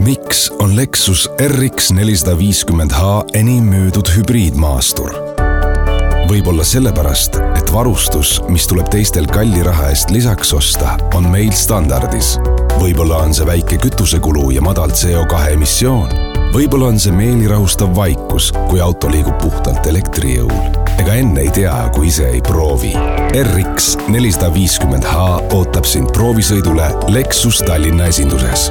miks on Lexus RX nelisada viiskümmend H enim müüdud hübriidmaastur? võib-olla sellepärast, et varustus, mis tuleb teistel kalli raha eest lisaks osta, on meil standardis. võib-olla on see väike kütusekulu ja madal CO2 emissioon. võib-olla on see meelirahustav vaikus, kui auto liigub puhtalt elektri jõul. ega enne ei tea, kui ise ei proovi. RX nelisada viiskümmend H ootab sind proovisõidule Lexus Tallinna esinduses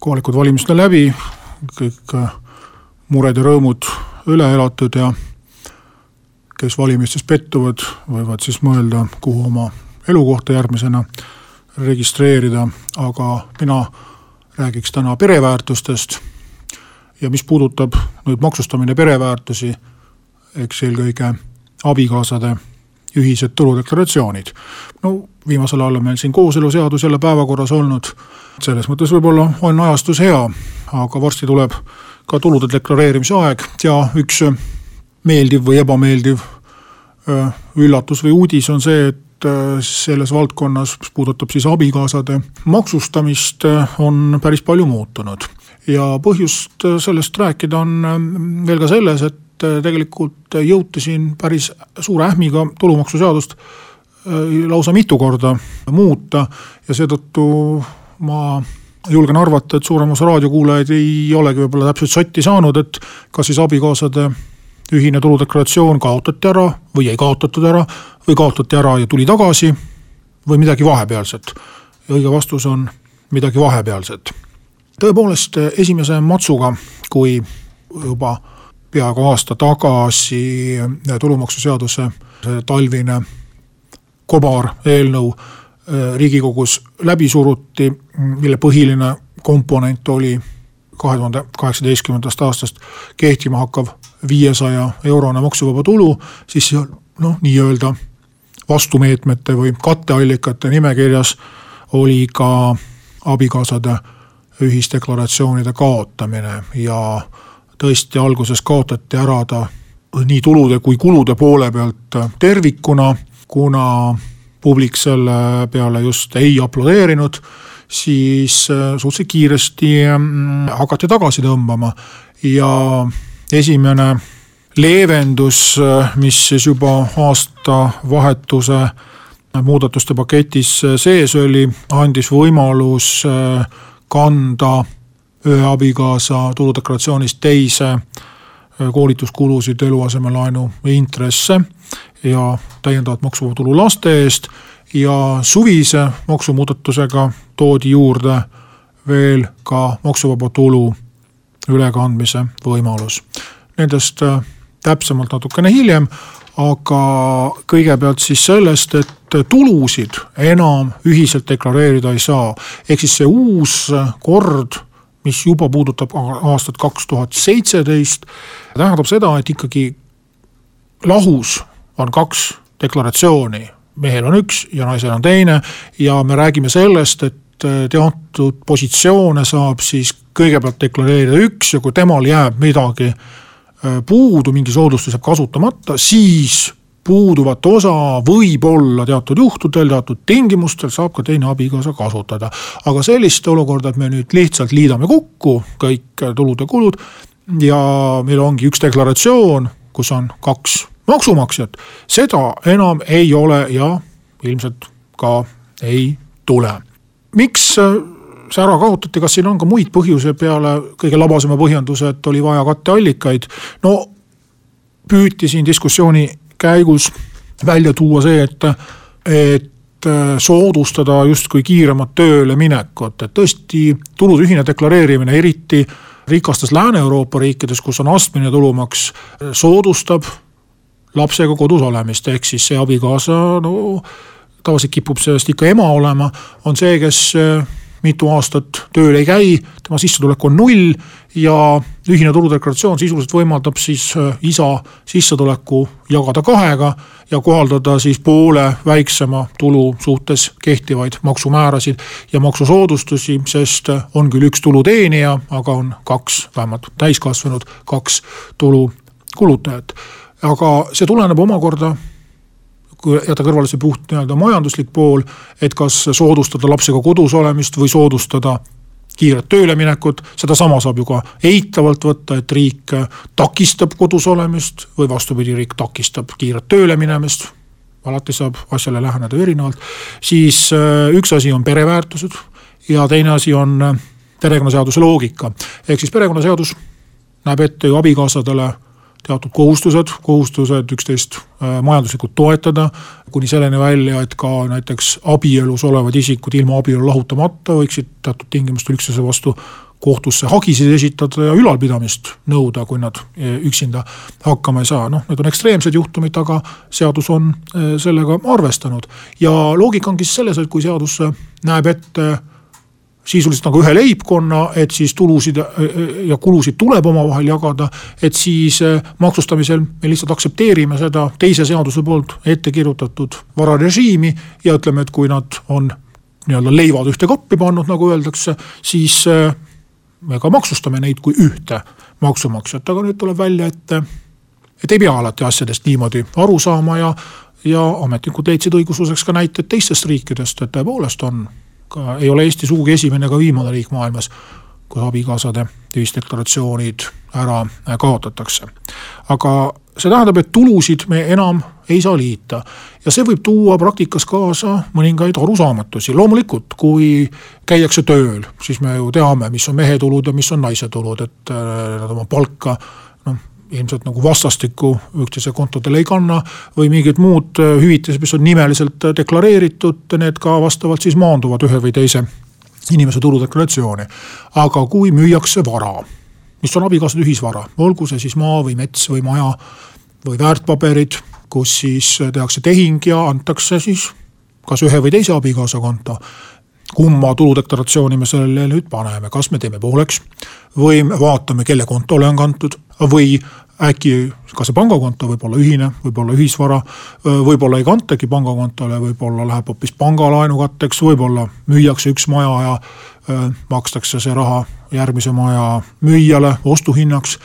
kohalikud valimised läbi, kõik äh, mured ja rõõmud üle elatud ja kes valimistes pettuvad, võivad siis mõelda, kuhu oma elukohta järgmisena registreerida, aga mina räägiks täna pereväärtustest. ja mis puudutab nüüd maksustamine pereväärtusi, eks eelkõige abikaasade ühised tuludeklaratsioonid. no viimasel ajal on meil siin kooseluseadus jälle päevakorras olnud selles mõttes võib-olla on ajastus hea, aga varsti tuleb ka tulude deklareerimise aeg ja üks meeldiv või ebameeldiv üllatus või uudis on see, et selles valdkonnas, mis puudutab siis abikaasade maksustamist, on päris palju muutunud. ja põhjust sellest rääkida on veel ka selles, et tegelikult jõuti siin päris suure ähmiga tulumaksuseadust lausa mitu korda muuta ja seetõttu ma julgen arvata, et suurem osa raadiokuulajaid ei olegi võib-olla täpselt sotti saanud, et kas siis abikaasade ühine tuludeklaratsioon kaotati ära või ei kaotatud ära või kaotati ära ja tuli tagasi või midagi vahepealset. ja õige vastus on midagi vahepealset. tõepoolest esimese matsuga, kui juba peaaegu aasta tagasi tulumaksuseaduse talvine kobareelnõu Äh, riigikogus läbi suruti, mille põhiline komponent oli kahe tuhande kaheksateistkümnendast aastast kehtima hakkav viiesaja eurone maksuvaba tulu, siis noh, nii-öelda vastumeetmete või katteallikate nimekirjas oli ka abikaasade ühisdeklaratsioonide kaotamine ja tõesti alguses kaotati ära ta nii tulude kui kulude poole pealt tervikuna, kuna publik selle peale just ei aplodeerinud, siis äh, suhteliselt kiiresti mm, hakati tagasi tõmbama. Ja esimene leevendus, äh, mis siis juba aastavahetuse muudatuste paketis äh, sees oli, andis võimalus kanda ühe abikaasa tuludeklaratsioonist teise koolituskulusid, eluasemelaenu intresse ja täiendavat maksuvaba tulu laste eest ja suvise maksumuudatusega toodi juurde veel ka maksuvaba tulu ülekandmise võimalus. Nendest äh, täpsemalt natukene hiljem, aga kõigepealt siis sellest, et tulusid enam ühiselt deklareerida ei saa. ehk siis see uus kord, mis juba puudutab aastat kaks tuhat seitseteist, tähendab seda, et ikkagi lahus on kaks deklaratsiooni, mehel on üks ja naisel on teine ja me räägime sellest, et äh, teatud positsioone saab siis kõigepealt deklareerida üks ja kui temal jääb midagi äh, puudu, mingi soodustus jääb kasutamata, siis puuduvat osa võib-olla teatud juhtudel, teatud tingimustel saab ka teine abikaasa kasutada. aga sellist olukorda, et me nüüd lihtsalt liidame kokku kõik tulud ja kulud ja meil ongi üks deklaratsioon, kus on kaks maksumaksjat, seda enam ei ole ja ilmselt ka ei tule. miks see ära kaotati, kas siin on ka muid põhjuse peale kõige labasema põhjenduse, et oli vaja katteallikaid? no püüti siin diskussiooni käigus välja tuua see, et, et soodustada justkui kiiremat tööle minekut, et tõesti tulude ühine deklareerimine, eriti rikastes Lääne-Euroopa riikides, kus on astmeline tulumaks, soodustab lapsega kodus olemist, ehk siis see abikaasa, no tavaliselt kipub sellest ikka ema olema, on see, kes mitu aastat tööl ei käi, tema sissetulek on null ja ühine tuludeklaratsioon sisuliselt võimaldab siis äh, isa sissetuleku jagada kahega ja kohaldada siis poole väiksema tulu suhtes kehtivaid maksumäärasid ja maksusoodustusi, sest on küll üks tuluteenija, aga on kaks, vähemalt täiskasvanud, kaks tulu kulutajat. aga see tuleneb omakorda kui jätta kõrvale see puht nii-öelda majanduslik pool, et kas soodustada lapsega kodus olemist või soodustada kiiret tööleminekut, sedasama saab ju ka eitavalt võtta, et riik takistab kodus olemist või vastupidi, riik takistab kiiret tööle minemist. alati saab asjale läheneda erinevalt, siis äh, üks asi on pereväärtused ja teine asi on äh, perekonnaseaduse loogika. ehk siis perekonnaseadus näeb ette ju abikaasadele teatud kohustused, kohustused üksteist äh, majanduslikult toetada. kuni selleni välja, et ka näiteks abielus olevad isikud ilma abielu lahutamata võiksid teatud tingimustel üksteise vastu kohtusse hagisid esitada ja ülalpidamist nõuda, kui nad äh, üksinda hakkama ei saa, noh, need on ekstreemsed juhtumid, aga seadus on äh, sellega arvestanud. ja loogika ongi siis selles, et kui seadus näeb ette sisuliselt nagu ühe leibkonna, et siis tulusid ja kulusid tuleb omavahel jagada. et siis äh, maksustamisel me lihtsalt aktsepteerime seda teise seaduse poolt ette kirjutatud vararežiimi ja ütleme, et kui nad on nii-öelda leivad ühte kappi pannud, nagu öeldakse, siis äh, me ka maksustame neid kui ühte maksumaksjat, aga nüüd tuleb välja, et, et ei pea alati asjadest niimoodi aru saama ja, ja ametnikud leidsid õigusluseks ka näiteid teistest riikidest, et tõepoolest on ka ei ole Eesti sugugi esimene ega viimane riik maailmas, kus abikaasade ühisdeklaratsioonid ära kaotatakse. aga see tähendab, et tulusid me enam ei saa liita ja see võib tuua praktikas kaasa mõningaid arusaamatusi. loomulikult, kui käiakse tööl, siis me ju teame, mis on mehe tulud ja mis on naise tulud, et äh, nad oma palka ilmselt nagu vastastikku üksteise kontodele ei kanna. või mingid muud äh, hüvitised, mis on nimeliselt äh, deklareeritud, need ka vastavalt siis maanduvad ühe või teise inimese tuludeklaratsiooni. aga kui müüakse vara, mis on abikaasade ühisvara, olgu see siis maa või mets või maja või väärtpaberid, kus siis tehakse tehing ja antakse siis kas ühe või teise abikaasa konto kumma tuludeklaratsiooni me sellele nüüd paneme, kas me teeme pooleks või vaatame, kelle kontole on kantud või äkki ka see pangakonto võib olla ühine, võib olla ühisvara, võib-olla ei kantagi pangakontole, võib-olla läheb hoopis pangalaenu katteks, võib-olla müüakse üks maja ja makstakse see raha järgmise maja müüjale ostuhinnaks.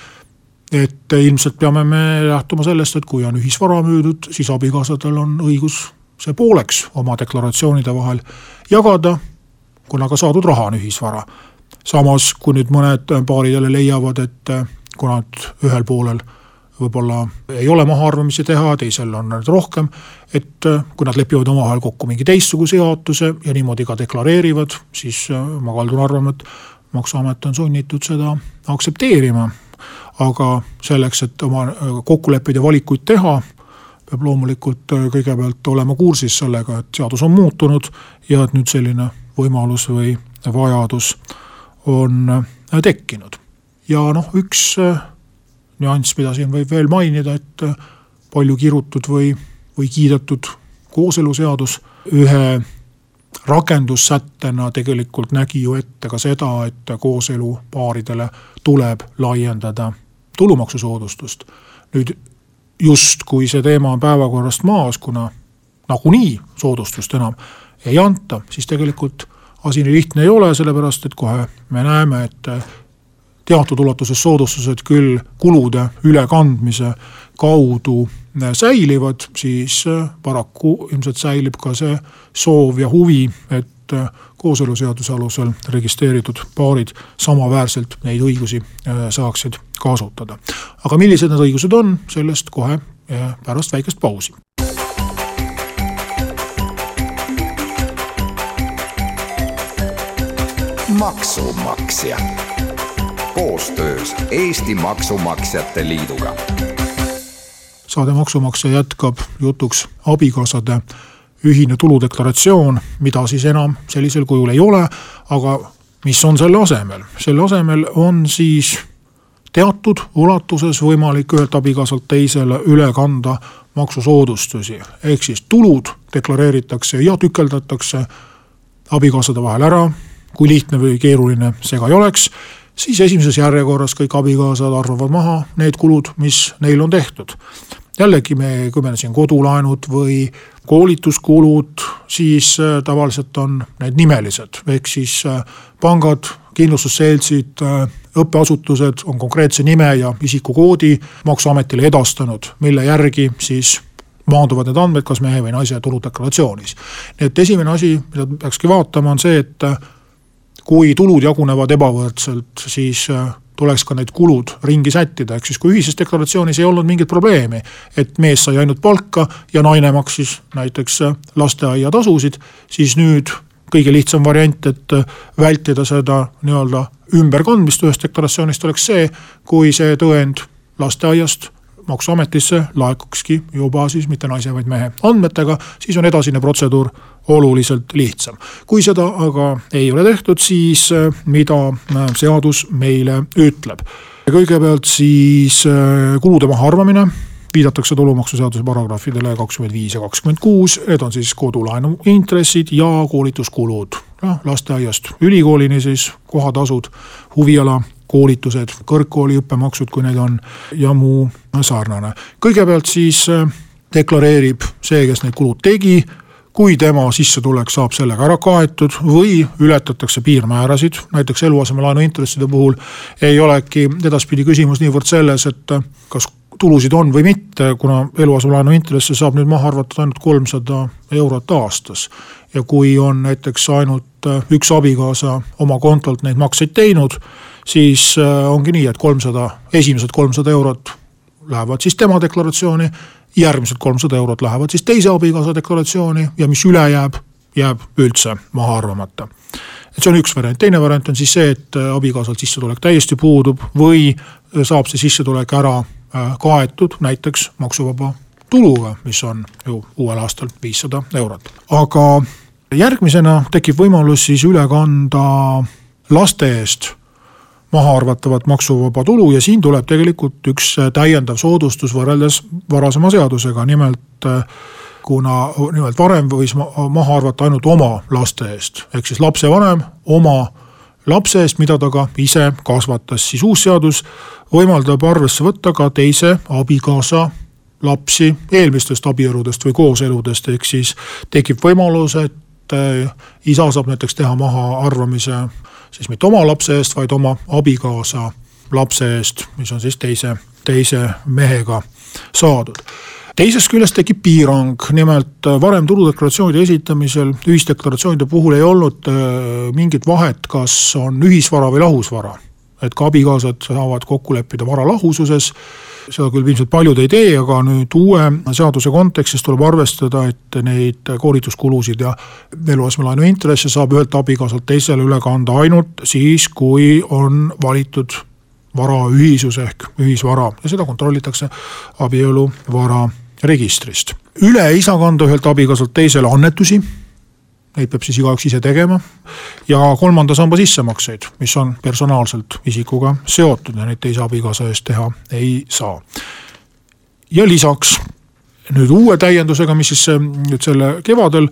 et ilmselt peame me lähtuma sellest, et kui on ühisvara müüdud, siis abikaasadel on õigus see pooleks oma deklaratsioonide vahel jagada kuna ka saadud raha on ühisvara. samas, kui nüüd mõned paarid jälle leiavad, et eh, kuna nüüd ühel poolel võib-olla ei ole mahaarvamisi teha, teisel on neid rohkem. et eh, kui nad lepivad omavahel kokku mingi teistsuguse jaotuse ja niimoodi ka deklareerivad, siis eh, ma kaldun arvama, et maksuamet on sunnitud seda aktsepteerima. aga selleks, et oma kokkuleppeid ja valikuid teha, peab loomulikult kõigepealt olema kursis sellega, et seadus on muutunud ja et nüüd selline võimalus või vajadus on äh, tekkinud. ja noh, üks äh, nüanss, mida siin võib veel mainida, et äh, palju kirutud või, või kiidetud kooseluseadus ühe rakendussättena tegelikult nägi ju ette ka seda, et kooselupaaridele tuleb laiendada tulumaksusoodustust. nüüd justkui see teema on päevakorrast maas, kuna nagunii soodustust enam ei anta, siis tegelikult asi nii lihtne ei ole, sellepärast et kohe me näeme, et teatud ulatuses soodustused küll kulude ülekandmise kaudu säilivad, siis paraku ilmselt säilib ka see soov ja huvi, et kooseluseaduse alusel registreeritud paarid samaväärselt neid õigusi saaksid kasutada. aga millised need õigused on, sellest kohe pärast väikest pausi. Maksumaksja. Koostöös Eesti Maksumaksjate Liiduga. saade Maksumaksja jätkab jutuks abikaasade ühine tuludeklaratsioon, mida siis enam sellisel kujul ei ole, aga mis on selle asemel, selle asemel on siis teatud ulatuses võimalik ühelt abikaasalt teisele üle kanda maksusoodustusi, ehk siis tulud deklareeritakse ja tükeldatakse abikaasade vahel ära kui lihtne või keeruline see ka ei oleks, siis esimeses järjekorras kõik abikaasad arvavad maha need kulud, mis neil on tehtud. jällegi me, kui meil on siin kodulaenud või koolituskulud, siis äh, tavaliselt on need nimelised, ehk siis äh, pangad, kindlustusseltsid, äh, õppeasutused on konkreetse nime ja isikukoodi maksuametile edastanud, mille järgi siis maanduvad need andmed kas mehe või naise tuludeklaratsioonis. nii et esimene asi, mida peakski vaatama, on see, et kui tulud jagunevad ebavõrdselt, siis äh, tuleks ka need kulud ringi sättida, ehk siis kui ühises deklaratsioonis ei olnud mingit probleemi, et mees sai ainult palka ja naine maksis näiteks äh, lasteaiatasusid, siis nüüd kõige lihtsam variant, et äh, vältida seda nii-öelda ümberkandmist ühest deklaratsioonist oleks see, kui see tõend lasteaiast maksuametisse laekukski juba siis mitte naise, vaid mehe andmetega, siis on edasine protseduur oluliselt lihtsam. kui seda aga ei ole tehtud, siis äh, mida äh, seadus meile ütleb? kõigepealt siis äh, kulude mahaarvamine viidatakse tulumaksuseaduse paragrahvidele kakskümmend viis ja kakskümmend kuus, need on siis kodulaenu intressid ja koolituskulud. noh, lasteaiast ülikoolini siis kohatasud, huviala koolitused, kõrgkooli õppemaksud, kui neid on ja muu sarnane. kõigepealt siis deklareerib see, kes need kulud tegi kui tema sissetulek saab sellega ära kaetud või ületatakse piirmäärasid, näiteks eluasemelaenu intresside puhul ei olegi edaspidi küsimus niivõrd selles, et kas tulusid on või mitte, kuna eluasemelaenu intresse saab nüüd maha arvata ainult kolmsada eurot aastas. ja kui on näiteks ainult üks abikaasa oma kontolt neid makseid teinud, siis ongi nii, et kolmsada, esimesed kolmsada eurot lähevad siis tema deklaratsiooni järgmised kolmsada eurot lähevad siis teise abikaasa deklaratsiooni ja mis üle jääb, jääb üldse maha arvamata. et see on üks variant, teine variant on siis see, et äh, abikaasal sissetulek täiesti puudub või äh, saab see sissetulek ära äh, kaetud näiteks maksuvaba tuluga, mis on ju uuel aastal viissada eurot. aga järgmisena tekib võimalus siis üle kanda laste eest mahaarvatavat maksuvaba tulu ja siin tuleb tegelikult üks äh, täiendav soodustus võrreldes varasema seadusega, nimelt äh, kuna nimelt varem võis maha arvata ainult oma laste eest, ehk siis lapsevanem oma lapse eest, mida ta ka ise kasvatas, siis uus seadus võimaldab arvesse võtta ka teise abikaasa lapsi eelmistest abieludest või kooseludest, ehk siis tekib võimalus, et äh, isa saab näiteks teha mahaarvamise siis mitte oma lapse eest, vaid oma abikaasa lapse eest, mis on siis teise, teise mehega saadud teisest küljest tekib piirang, nimelt äh, varem tuludeklaratsioonide esitamisel ühisdeklaratsioonide puhul ei olnud äh, mingit vahet, kas on ühisvara või lahusvara. et ka abikaasad saavad kokku leppida vara lahususes seda küll ilmselt paljud ei tee, aga nüüd uue seaduse kontekstis tuleb arvestada, et neid koolituskulusid ja eluasemelaenu intresse saab ühelt abikaasalt teisele üle kanda ainult siis, kui on valitud varaühisus ehk ühisvara ja seda kontrollitakse abieluvara registrist. üle ei saa kanda ühelt abikaasalt teisele annetusi neid peab siis igaüks ise tegema. ja kolmanda samba sissemakseid, mis on personaalselt isikuga seotud ja neid teise abikaasa eest teha ei saa. ja lisaks nüüd uue täiendusega, mis siis nüüd selle kevadel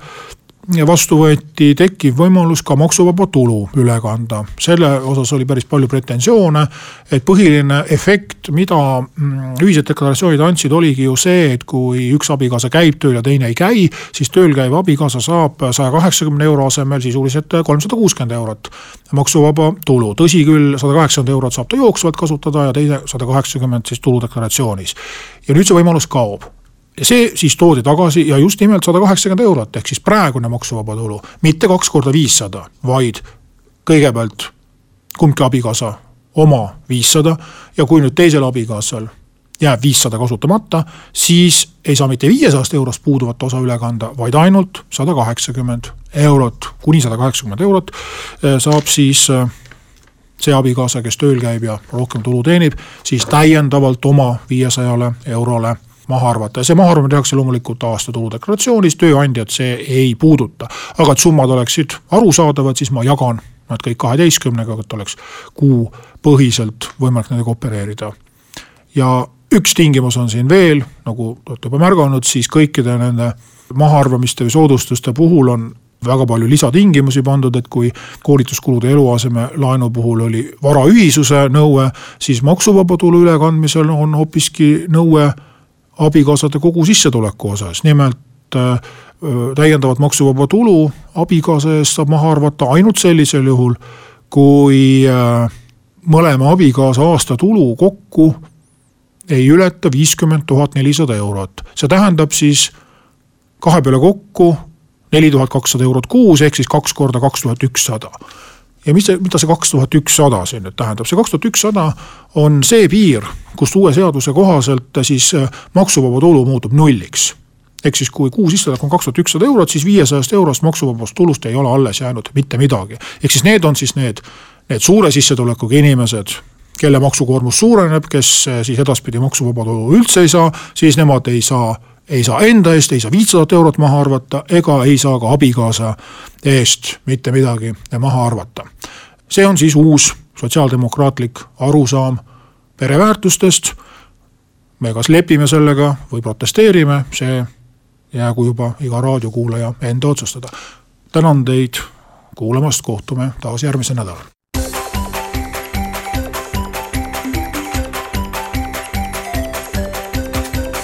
vastu võeti, tekib võimalus ka maksuvaba tulu üle kanda. selle osas oli päris palju pretensioone, et põhiline efekt, mida mm, ühised deklaratsioonid andsid, oligi ju see, et kui üks abikaasa käib tööl ja teine ei käi, siis tööl käiv abikaasa saab saja kaheksakümne euro asemel sisuliselt kolmsada kuuskümmend eurot maksuvaba tulu. tõsi küll, sada kaheksakümmend eurot saab ta jooksvalt kasutada ja teine sada kaheksakümmend siis tuludeklaratsioonis. ja nüüd see võimalus kaob ja see siis toodi tagasi ja just nimelt sada kaheksakümmend eurot, ehk siis praegune maksuvaba tulu, mitte kaks korda viissada, vaid kõigepealt kumbki abikaasa oma viissada ja kui nüüd teisel abikaasal jääb viissada kasutamata, siis ei saa mitte viiesajast eurost puuduvat osa üle kanda, vaid ainult sada kaheksakümmend eurot, kuni sada kaheksakümmend eurot eh, saab siis eh, see abikaasa, kes tööl käib ja rohkem tulu teenib, siis täiendavalt oma viiesajale eurole maha arvata ja see mahaarvamine tehakse loomulikult aasta tuludeklaratsioonis, tööandjat see ei puuduta. aga et summad oleksid arusaadavad, siis ma jagan nad kõik kaheteistkümnega, et oleks kuupõhiselt võimalik nendega opereerida. ja üks tingimus on siin veel, nagu olete juba märganud, siis kõikide nende mahaarvamiste või soodustuste puhul on väga palju lisatingimusi pandud, et kui koolituskulude eluasemelaenu puhul oli varaühisuse nõue, siis maksuvaba tulu ülekandmisel on hoopiski nõue abikaasade kogu sissetuleku osas, nimelt äh, täiendavat maksuvaba tulu abikaasa eest saab maha arvata ainult sellisel juhul, kui äh, mõlema abikaasa aastatulu kokku ei ületa viiskümmend tuhat nelisada eurot. see tähendab siis kahe peale kokku neli tuhat kakssada eurot kuus, ehk siis kaks korda kaks tuhat ükssada. Ja mis see, mida see kaks tuhat ükssada siin nüüd tähendab, see kaks tuhat ükssada on see piir, kust uue seaduse kohaselt siis äh, maksuvaba tulu muutub nulliks ehk siis kui kuu sissetulek on kaks tuhat ükssada eurot, siis viiesajast eurost maksuvabast tulust ei ole alles jäänud mitte midagi. ehk siis need on siis need, need suure sissetulekuga inimesed, kelle maksukoormus suureneb, kes eh, siis edaspidi maksuvaba tulu üldse ei saa, siis nemad ei saa ei saa enda eest, ei saa viitsadat eurot maha arvata ega ei saa ka abikaasa eest mitte midagi maha arvata. see on siis uus sotsiaaldemokraatlik arusaam pereväärtustest. me kas lepime sellega või protesteerime, see jäägu juba iga raadiokuulaja enda otsustada. tänan teid kuulamast, kohtume taas järgmisel nädalal.